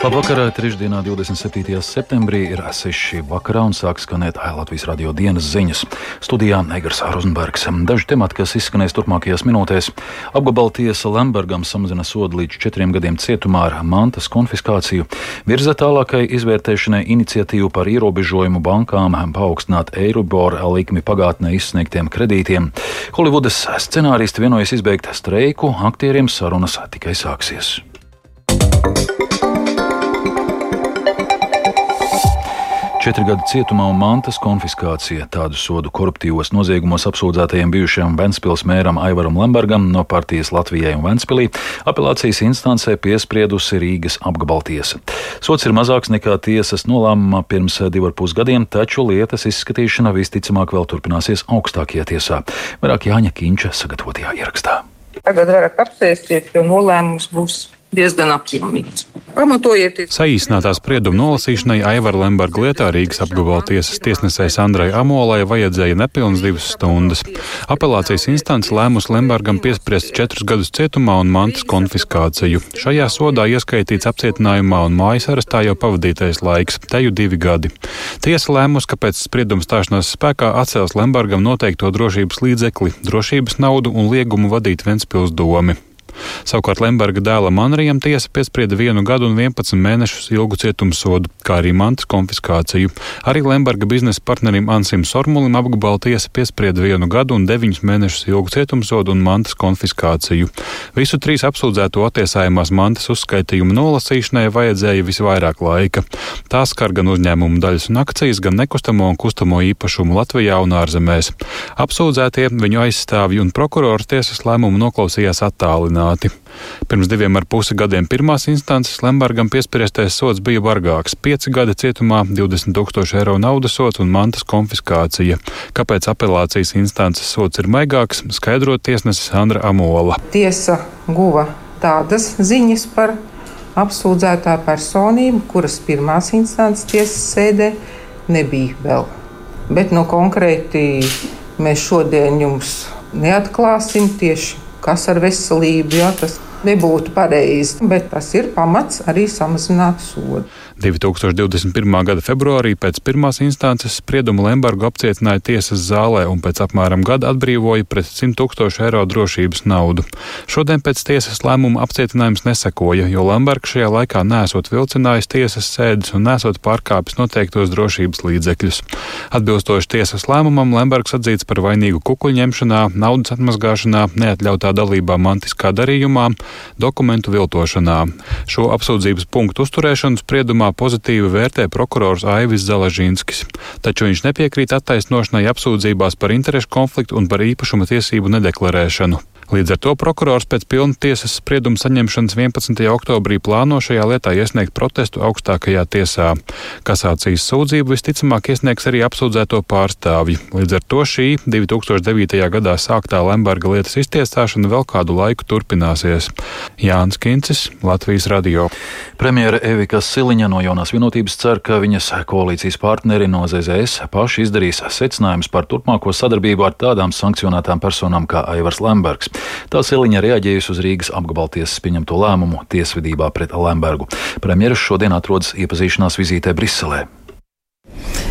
Labvakar, trešdienā, 27. septembrī ir 6. vakarā un sāk skanēt Latvijas radio dienas ziņas. Studijā Egars Rozenbergs. Daži temati, kas izskanēs turpmākajās minūtēs. Apgabala tiesa Lembergam samazina sodu līdz četriem gadiem cietumā ar mantas konfiskāciju. Virza tālākai izvērtēšanai iniciatīvu par ierobežojumu bankām paaugstināt Eirobor likmi pagātnē izsniegtiem kredītiem. Holivudas scenāristi vienojas izbeigt streiku, aktieriem sarunas tikai sāksies. Četri gadi cietumā un mantas konfiskācija. Tādu sodu koruptīvos noziegumos apsūdzētajiem bijušajam Ventspils mēram Aivaram Lembergam no partijas Latvijai un Ventspilī apelācijas instancē piespriedusi Rīgas apgabaltiesa. Sots ir mazāks nekā tiesas nolēmumā pirms divu ar pus gadiem, taču lietas izskatīšana visticamāk vēl turpināsies augstākajā tiesā. Vairāk Jāņa Kīņša sagatavotajā ierakstā. Tagad varat apsēsties, jo nolēmums būs diezgan apjomīgs. Pamatojieties. Saīsinātā sprieduma nolasīšanai Aivara Lemberga lietā Rīgas apgabala tiesas tiesnesei Sandrai Amolai vajadzēja nepilnas divas stundas. Apelācijas instance lēmus Lembergam piespriest četrus gadus cietumā un mantas konfiskāciju. Šajā sodā ieskaitīts apcietinājumā un mājas arestā jau pavadītais laiks - teju divi gadi. Tiesa lēmus, ka pēc sprieduma stāšanās spēkā atcels Lembergam noteikto drošības līdzekli, drošības naudu un liegumu vadīt Ventspils domi. Savukārt Lemberga dēla Manrijam tiesa piesprieda vienu gadu un 11 mēnešus ilgu cietumsodu, kā arī mantas konfiskāciju. Arī Lemberga biznesa partnerim Ansim Sormulim apgabala tiesa piesprieda vienu gadu un 9 mēnešus ilgu cietumsodu un mantas konfiskāciju. Visu trīs apsūdzēto attiesājumās mantas uzskaitījuma nolasīšanai vajadzēja visvairāk laika. Tās skar gan uzņēmumu daļas un akcijas, gan nekustamo un kustamo īpašumu Latvijā un ārzemēs. Apsūdzētie, viņu aizstāvji un prokurors tiesas lēmumu noklausījās attālināti apmierināti. Pirms diviem ar pusi gadiem pirmās instances Lembergam piespriestais sots bija bargāks - 5 gadi cietumā, 20 tūkstoši eiro naudas sots un mantas konfiskācija. Kāpēc apelācijas instances sots ir maigāks, skaidrot tiesnesis Sandra Amola. Tiesa guva tādas ziņas par apsūdzētā personību, kuras pirmās instances tiesas sēdē nebija vēl. Bet nu, konkrēti mēs šodien jums neatklāsim tieši kas ar veselību. Jā, tas nebūtu pareizi, bet tas ir pamats arī samazināt sodu. 2021. gada februārī pēc pirmās instances spriedumu Lembergu apcietināja tiesas zālē un pēc apmēram gada atbrīvoja pret 100 tūkstošu eiro drošības naudu. Šodien pēc tiesas lēmuma apcietinājums nesekoja, jo Lembergs šajā laikā nesot vilcinājis tiesas sēdes un nesot pārkāpis noteiktos drošības līdzekļus. Atbilstoši tiesas lēmumam Lembergs atzīts par vainīgu kukuļņemšanā, naudas atmazgāšanā, neatļautā dalībā mantiskā darījumā, dokumentu viltošanā. Šo apsūdzības punktu uzturēšanu spriedumā pozitīvi vērtē prokurors Aivis Zalažīnskis, taču viņš nepiekrīt attaisnošanai apsūdzībās par interešu konfliktu un par īpašuma tiesību nedeklarēšanu. Līdz ar to prokurors pēc pilna tiesas sprieduma saņemšanas 11. oktobrī plāno šajā lietā iesniegt protestu augstākajā tiesā. Kasācijas sūdzību visticamāk iesniegs arī apsūdzēto pārstāvji. Līdz ar to šī 2009. gadā sāktā Lemberga lietas iztiesāšana vēl kādu laiku turpināsies. Jānis Kincis, Latvijas radio. Premjera Evika Siliņa no jaunās vienotības cer, ka viņas koalīcijas partneri no ZZS paši izdarīs secinājumus par turpmāko sadarbību ar tādām sankcionētām personām kā Aivars Lembergs. Tā Siliņa reaģējusi uz Rīgas apgabaltiesas pieņemto lēmumu tiesvedībā pret Lembergu. Premjeras šodien atrodas iepazīšanās vizītē Briselē.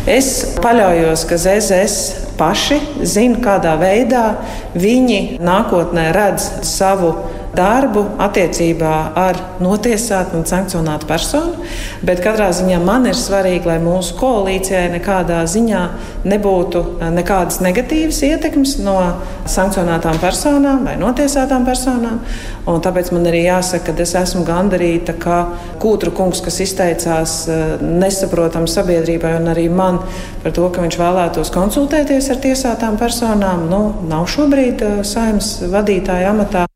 Es paļaujos, ka ZZS paši zina, kādā veidā viņi nākotnē redz savu darbu attiecībā ar notiesātu un sankcionētu personu. Bet katrā ziņā man ir svarīgi, lai mūsu koalīcijai nekādā ziņā nebūtu eh, nekādas negatīvas ietekmes no sankcionētām personām vai notiesātām personām. Un tāpēc man arī jāsaka, ka es esmu gandarīta, ka Kūtra kungs, kas izteicās eh, nesaprotam sabiedrībai un arī man par to, ka viņš vēlētos konsultēties ar tiesātām personām, nu, nav šobrīd eh, saimnes vadītāja amatā.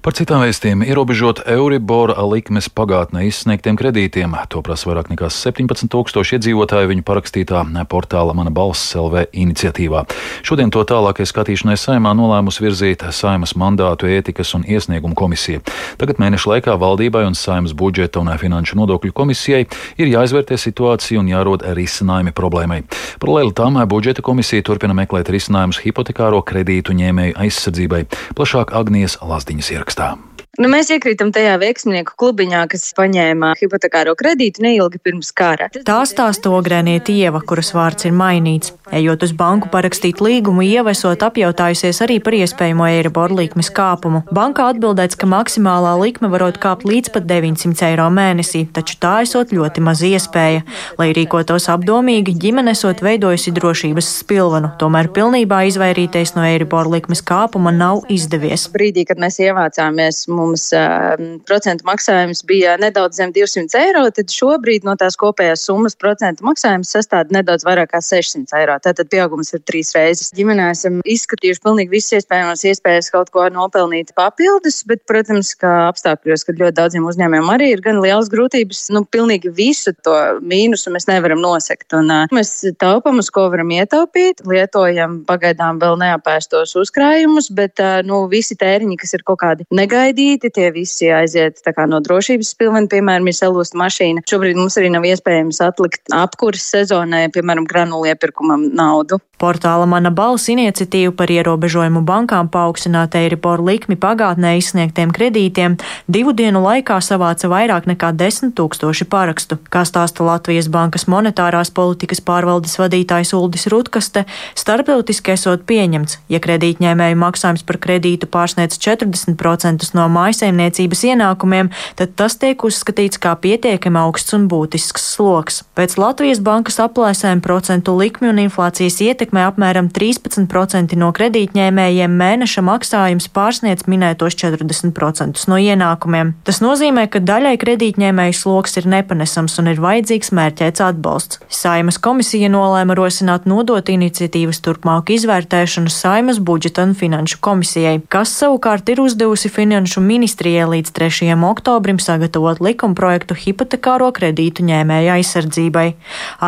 Par citām vēstījumiem ierobežot Euribor likmes pagātnē izsniegtiem kredītiem. To prasa vairāk nekā 17,000 iedzīvotāju viņu parakstītā portāla Mana balss LV iniciatīvā. Šodien to tālākai skatīšanai saimā nolēmus virzīt saimas mandātu ētikas un iesniegumu komisija. Tagad mēneša laikā valdībai un saimas budžeta un finanšu nodokļu komisijai ir jāizvērtē situācija un jārod risinājumi problēmai. Paralēli tam budžeta komisija turpina meklēt risinājumus hipotekāro kredītu ņēmēju aizsardzībai. Plašāk Agnijas Lazdiņas ierakstā next time. Nu, mēs iekrītam tajā veiksmnieku klubiņā, kas paņēma hipotekāro kredītu neilgi pirms kara. Tā stāsta Ogrēnieta Ieva, kuras vārds ir mainīts. Ejot uz banku parakstīt līgumu, Ieva esot apjautājusies arī par iespējamo Eiribor likmes kāpumu. Bankā atbildēts, ka maksimālā likme varot kāpt līdz pat 900 eiro mēnesī, taču tā esot ļoti maz iespēja. Lai rīkotos apdomīgi, ģimene esot veidojusi drošības spilvenu, tomēr pilnībā izvairīties no Eiribor likmes kāpuma nav izdevies. Brīdī, kad mēs ievācāmies, mums uh, procentu maksājums bija nedaudz zem 200 eiro, tad šobrīd no tās kopējās summas procentu maksājums sastāv nedaudz vairāk kā 600 eiro. Tātad pieaugums ir trīs reizes. Ģimenē esam izskatījuši pilnīgi visas iespējamās iespējas kaut ko nopelnīt papildus, bet, protams, ka apstākļos, kad ļoti daudziem uzņēmējiem arī ir gan lielas grūtības, nu, pilnīgi visu to mīnusu mēs nevaram nosekt. Un, uh, mēs taupam, uz ko varam ietaupīt, lietojam pagaidām vēl neapēstos uzkrājumus, bet uh, nu, visi tēriņi, kas ir kaut kādi negaidīti, tie visi aiziet no drošības pilvena, piemēram, ir salūsta mašīna. Šobrīd mums arī nav iespējams atlikt apkuras sezonai, piemēram, granulu iepirkumam naudu. Portāla Mana balss iniciatīva par ierobežojumu bankām paaugstināt Eiribor likmi pagātnē izsniegtiem kredītiem divu dienu laikā savāca vairāk nekā 10 tūkstoši parakstu. Kā stāsta Latvijas Bankas monetārās politikas pārvaldes vadītājs Uldis Rutkaste, starptautiski esot pieņemts, ja kredītņēmēju maksājums par kredītu pārsniedz 40% no mājsaimniecības ienākumiem, tad tas tiek uzskatīts kā pietiekami augsts un būtisks sloks. Pēc Latvijas Bankas aplēsēm procentu likmi un inflācijas ietekmē apmēram 13% no kredītņēmējiem mēneša maksājums pārsniedz minētos 40% no ienākumiem. Tas nozīmē, ka daļai kredītņēmēju sloks ir nepanesams un ir vajadzīgs mērķēts atbalsts. Saimas komisija nolēma rosināt nodot iniciatīvas turpmāku izvērtēšanu Saimas budžeta un finanšu komisijai, kas savukārt ir uzdevusi finanšu ministrijai līdz 3. oktobrim sagatavot likumprojektu hipotekāro kredītu ņēmēju aizsardzībai.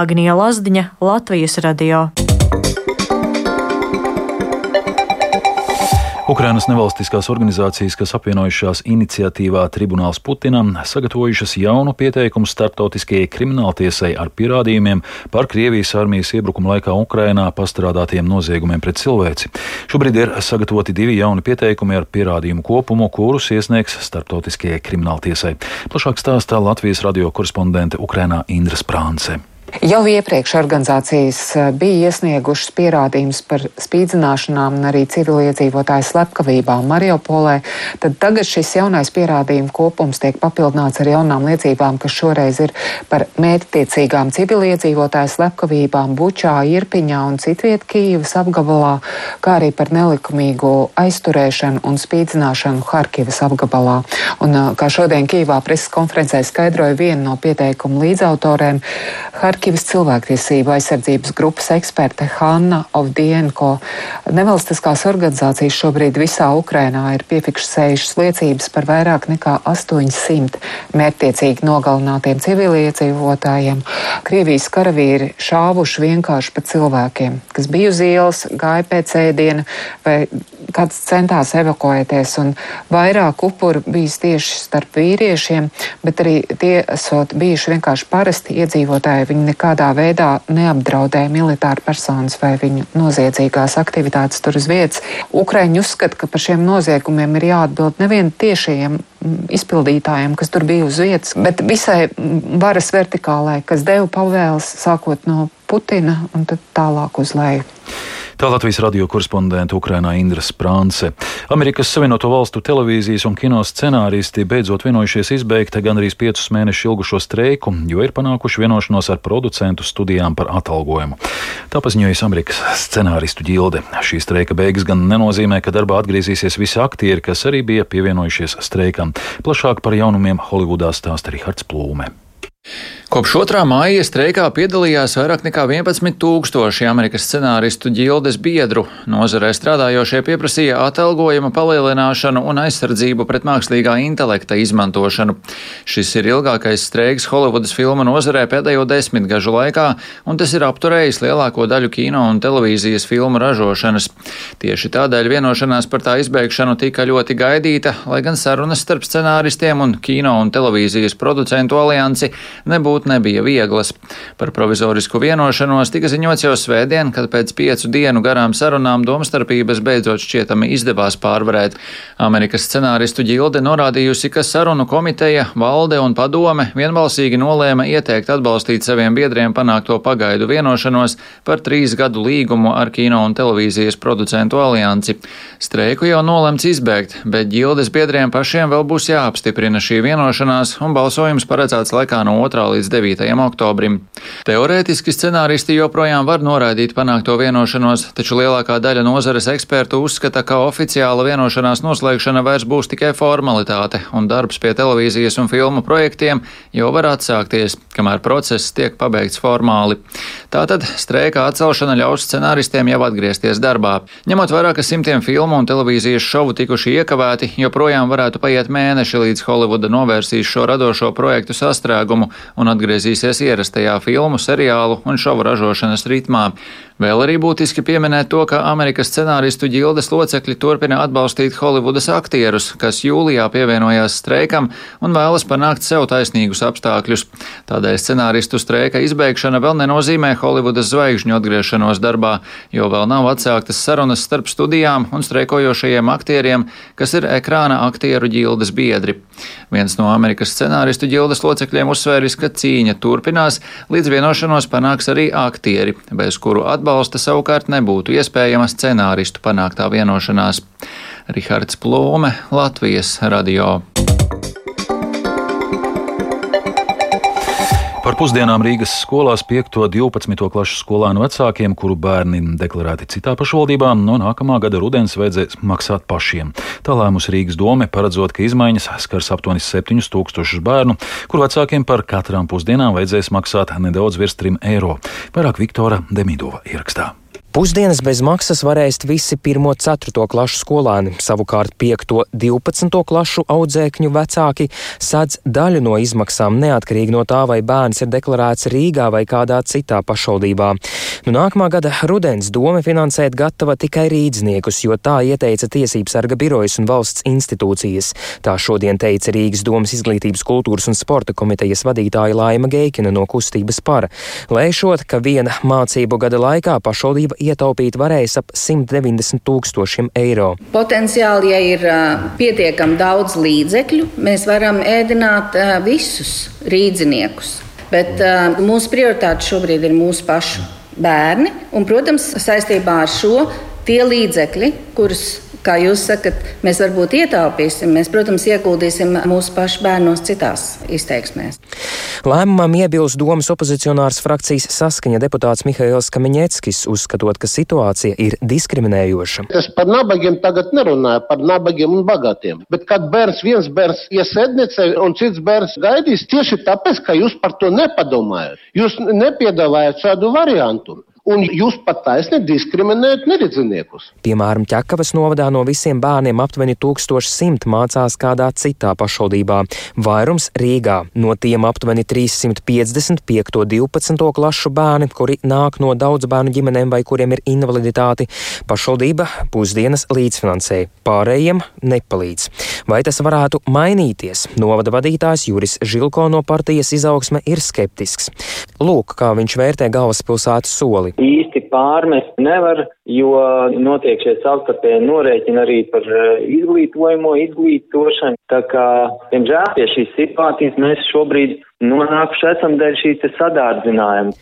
Agnija Lazdiņa, Latvijas radio. Ukrainas nevalstiskās organizācijas, kas apvienojušās iniciatīvā Tribunāls Putinam, sagatavojušas jaunu pieteikumu starptautiskajai krimināltiesai ar pierādījumiem par Krievijas armijas iebrukumu laikā Ukrainā pastrādātiem noziegumiem pret cilvēci. Šobrīd ir sagatavoti divi jauni pieteikumi ar pierādījumu kopumu, kurus iesniegs starptautiskajai krimināltiesai. Plašāk stāstā Latvijas radio korespondente Ukrainā Indra Sprānce. Jau iepriekš organizācijas eh, bija iesniegušas pierādījumus par spīdzināšanām un arī civiliedzīvotāju slepkavībām Mariupolē, tad tagad šis jaunais pierādījumu kopums tiek papildināts ar jaunām liecībām, kas šoreiz ir par mērķtiecīgām civiliedzīvotāju slepkavībām Bučā, Irpiņā un citviet Kīvas apgabalā, kā arī par nelikumīgu aizturēšanu un spīdzināšanu Harkivas apgabalā. Un, eh, kā šodien Kīvā preses konferencē skaidroja viena no pieteikuma līdzautorēm, Harkivas Harkivas cilvēktiesību aizsardzības grupas eksperte Hanna Ovdienko. Nevalstiskās organizācijas šobrīd visā Ukrainā ir piefiksējušas liecības par vairāk nekā 800 mērķtiecīgi nogalinātiem civiliedzīvotājiem. Krievijas karavīri šāvuši vienkārši pa cilvēkiem, kas bija uz ielas, gāja pēc ēdiena vai kāds centās evakuēties. Vairāk upuru bijis tieši starp vīriešiem, bet arī tie esot bijuši vienkārši parasti iedzīvotāji. Viņi nekādā veidā neapdraudēja militāru personas vai viņu noziedzīgās aktivitātes tur uz vietas. Ukraiņi uzskata, ka par šiem noziegumiem ir jāatbild nevien tiešajiem mm, izpildītājiem, kas tur bija uz vietas, bet visai mm, varas vertikālai, kas deva pavēles sākot no Putina un tad tālāk uz leju. Tā Latvijas radio korespondente Ukrainā Indra Sprānce. Amerikas Savienoto Valstu televīzijas un kino scenāristi beidzot vienojušies izbeigt gan arī piecus mēnešus ilgušo streiku, jo ir panākuši vienošanos ar producentu studijām par atalgojumu. Tā paziņojas Amerikas scenāristu ģilde. Šī streika beigas gan nenozīmē, ka darbā atgriezīsies visi aktieri, kas arī bija pievienojušies streikam. Plašāk par jaunumiem Holivudā stāsta Rihards Plūme. Kopš 2. māja streikā piedalījās vairāk nekā 11 tūkstoši Amerikas scenāristu ģildes biedru. Nozarē strādājošie pieprasīja atalgojuma palielināšanu un aizsardzību pret mākslīgā intelekta izmantošanu. Šis ir ilgākais streiks Holivudas filmu nozarē pēdējo desmitgažu laikā, un tas ir apturējis lielāko daļu kino un televīzijas filmu ražošanas. Tieši tādēļ vienošanās par tā izbeigšanu tika ļoti gaidīta, lai gan sarunas starp scenāristiem un kino un televīzijas producentu aliansi nebūt nebija vieglas. Par provizorisku vienošanos tika ziņots jau svētdien, kad pēc piecu dienu garām sarunām domstarpības beidzot šķietami izdevās pārvarēt. Amerikas scenāristu ģilde norādījusi, ka sarunu komiteja, valde un padome vienbalsīgi nolēma ieteikt atbalstīt saviem biedriem panākto pagaidu vienošanos par trīs gadu līgumu ar kino un televīzijas producentu aliansi. Streiku jau nolemts izbēgt, bet ģildes biedriem pašiem vēl būs jāapstiprina šī vienošanās, un balsojums paredzēts laikā no 2. līdz 9. oktobrim. Teorētiski scenāristi joprojām var noraidīt panākto vienošanos, taču lielākā daļa nozares ekspertu uzskata, ka oficiāla vienošanās noslēgšana vairs būs tikai formalitāte, un darbs pie televīzijas un filmu projektiem jau var atsākties, kamēr process tiek pabeigts formāli. Tātad streika atcelšana ļaus scenāristiem jau atgriezties darbā. Ņemot vērā, ka simtiem filmu un televīzijas šovu tikuši iekavēti, joprojām varētu paiet mēneši, līdz Holivuda novērsīs šo radošo projektu sastrēgumu un atgriezīsies ierastajā filmu, seriālu un šovu ražošanas ritmā. Vēl arī būtiski pieminēt to, ka Amerikas scenāristu ģildes locekļi turpina atbalstīt Holivudas aktierus, kas jūlijā pievienojās streikam un vēlas panākt sev taisnīgus apstākļus. Tādēļ scenāristu streika izbeigšana vēl nenozīmē Holivudas zvaigžņu atgriešanos darbā, jo vēl nav atsāktas sarunas starp studijām un streikojošajiem aktieriem, kas ir ekrāna aktieru ģildes biedri. Viens no Amerikas scenāristu ģildes locekļiem uzsvēris, ka cīņa turpinās, līdz vienošanos panāks arī aktieri, bez kuru atbalstu atbalsta savukārt nebūtu iespējama scenāristu panāktā vienošanās. Rihards Plūme, Latvijas radio. Par pusdienām Rīgas skolās 5. un 12. klašu skolēnu vecākiem, kuru bērni deklarēti citā pašvaldībā, no nākamā gada rudens vajadzēs maksāt pašiem. Tā lēmus Rīgas doma, paredzot, ka izmaiņas skars aptuveni 7000 bērnu, kur vecākiem par katrām pusdienām vajadzēs maksāt nedaudz virs 3 eiro. Vairāk Viktora Demidova ierakstā. Pusdienas bez maksas varēs visi 1-4 klašu skolēni, savukārt 5-12 klašu audzēkņu vecāki sadz daļu no izmaksām neatkarīgi no tā, vai bērns ir deklarēts Rīgā vai kādā citā pašvaldībā. Nu, nākamā gada rudens doma finansēt gatava tikai rīdzniekus, jo tā ieteica Tiesības sarga birojas un valsts institūcijas. Tā šodien teica Rīgas domas izglītības, kultūras un sporta komitejas vadītāja Laima Geikina no kustības para, lēšot, ka viena mācību gada laikā pašvaldība ietaupīt varēs ap 190 tūkstošiem eiro. Potenciāli, ja ir uh, pietiekami daudz līdzekļu, mēs varam ēdināt uh, visus rīdziniekus. Bet uh, mūsu prioritāte šobrīd ir mūsu pašu bērni. Un, protams, saistībā ar šo tie līdzekļi, kurus kā jūs sakat, mēs varbūt ietaupīsim, mēs, protams, ieguldīsim mūsu pašu bērnos citās izteiksmēs. Lēmumam iebilst domas opozicionārs frakcijas saskaņa deputāts Mihails Kamiņeckis, uzskatot, ka situācija ir diskriminējoša. Es par nabagiem tagad nerunāju, par nabagiem un bagātiem. Bet kad bērns, viens bērns iesēdniecē un cits bērns gaidīs tieši tāpēc, ka jūs par to nepadomājat. Jūs nepiedāvājat šādu variantu un jūs pat taisni diskriminējat neredzīniekus. Piemēram, Ķekavas novadā no visiem bērniem aptuveni 1100 mācās kādā citā pašvaldībā, vairums Rīgā. No tiem aptuveni 350 5. un 12. klašu bērni, kuri nāk no daudz bērnu ģimenēm vai kuriem ir invaliditāte, pašvaldība pusdienas līdzfinansē, pārējiem nepalīdz. Vai tas varētu mainīties? Novada vadītājs Juris Žilko no partijas izaugsme ir skeptisks. Lūk, kā viņš vērtē galvaspilsētas soli īsti pārmest nevar, jo notiek šie savstarpēji norēķini arī par eh, izglītojumu, izglītošanu. Tā kā, diemžēl, pie šīs situācijas mēs šobrīd nonākuši esam dēļ šīs sadārdzinājuma.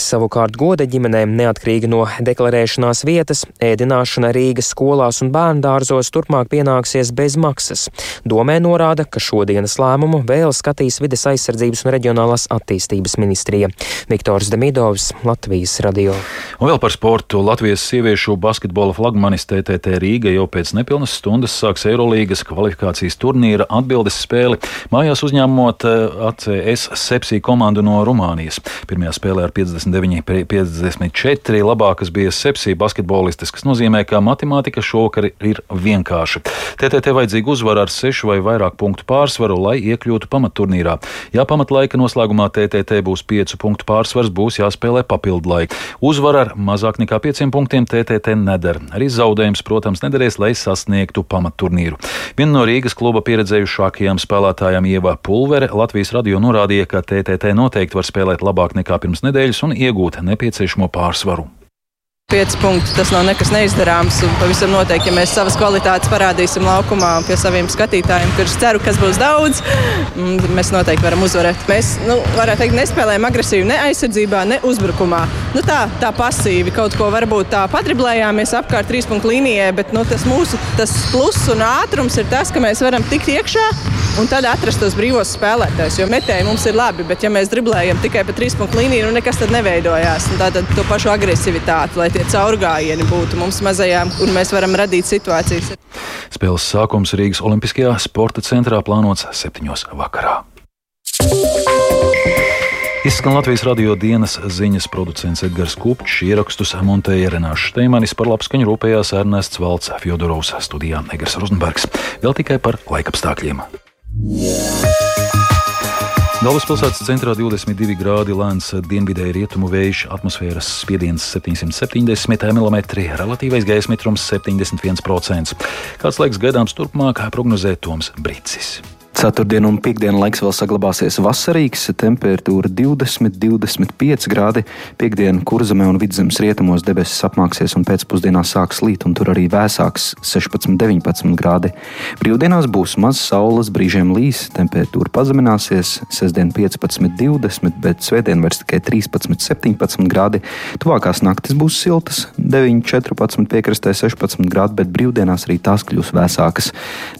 Savukārt goda ģimenēm neatkarīgi no deklarēšanās vietas, ēdināšana Rīgas skolās un bērndārzos turpmāk pienāksies bez maksas. Domē norāda, ka šodienas lēmumu vēl skatīs vides aizsardzības un reģionālās attīstības ministrija. Viktors Demidovs, Latvijas radio. Un vēl par sportu. Latvijas sieviešu basketbola flagmanis TTT Rīga jau pēc nepilnas stundas sāks Eirolīgas kvalifikācijas turnīra atbildes spēli, mājās uzņēmot eh, ACS Sepsī komandu no Rumānijas. Pirmajā spēlē ar 59-54 labākas bija Sepsī basketbolistes, kas nozīmē, ka matemātika šovakar ir vienkārša. TTT vajadzīga uzvara ar sešu vai vairāk punktu pārsvaru, lai iekļūtu pamatturnīrā. Ja pamatlaika noslēgumā TTT būs piecu punktu pārsvars, būs jāspēlē papildu laika. Uzvara ar mazāk nekā 5 punktiem TTT nedara. Arī zaudējums, protams, nederēs, lai sasniegtu pamatturnīru. Viena no Rīgas kluba pieredzējušākajām spēlētājām Ieva Pulvere Latvijas radio norādīja, ka TTT noteikti var spēlēt labāk nekā pirms nedēļas un iegūt nepieciešamo pārsvaru. 5 punkti. Tas nav nekas neizdarāms. Pavisam noteikti, ja mēs savas kvalitātes parādīsim laukumā pie saviem skatītājiem, kurus ceru, kas būs daudz, mm, mēs noteikti varam uzvarēt. Mēs, nu, varētu teikt, nespēlējam agresīvi ne aizsardzībā, ne uzbrukumā. Nu, tā, tā pasīvi kaut ko varbūt tā padriblējāmies apkārt trīs punktu līnijai, bet nu, tas mūsu tas pluss un ātrums ir tas, ka mēs varam tikt iekšā un tad atrast tos brīvos spēlētājus. Jo metēji mums ir labi, bet ja mēs driblējam tikai pa trīs punktu līniju, nu nekas tad neveidojās. Tātad to pašu agresivitāti, lai tie caurgājieni būtu mums mazajām, un mēs varam radīt situācijas. Spēles sākums Rīgas Olimpiskajā sporta centrā plānots septiņos vakarā. Izskan Latvijas radio dienas ziņas producents Edgars Kupčs, ierakstus montēja Renāša Steimanis, par labskaņu rūpējās Ernests Valts, Fjodorovs studijā Negras Rozenbergs. Vēl tikai par laikapstākļiem. Galvaspilsētas centrā 22 grādi lēns dienvidēji rietumu vējš, atmosfēras spiediens 770 mm, relatīvais gaisa mitrums 71%. Kāds laiks gaidāms turpmāk, prognozē Toms Brīcis. Ceturtdienu un piekdienu laiks vēl saglabāsies vasarīgs, temperatūra 20, 25 grādi. Piektdienu kurzemē un vidzemes rietumos debesis apmāksies un pēcpusdienā sāks līt, un tur arī vēsāks 16, 19 grādi. Brīvdienās būs maz saules, brīžiem līs, temperatūra pazemināsies, sestdien 15, 20, bet svētdien vairs tikai 13, 17 grādi. Tuvākās naktis būs siltas, 9, 14, piekrastē 16 grādi, bet brīvdienās arī tās kļūs vēsākas.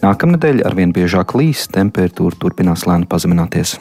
Nākamnedēļ arvien biežāk līs temperatūra turpinās lēni pazemināties.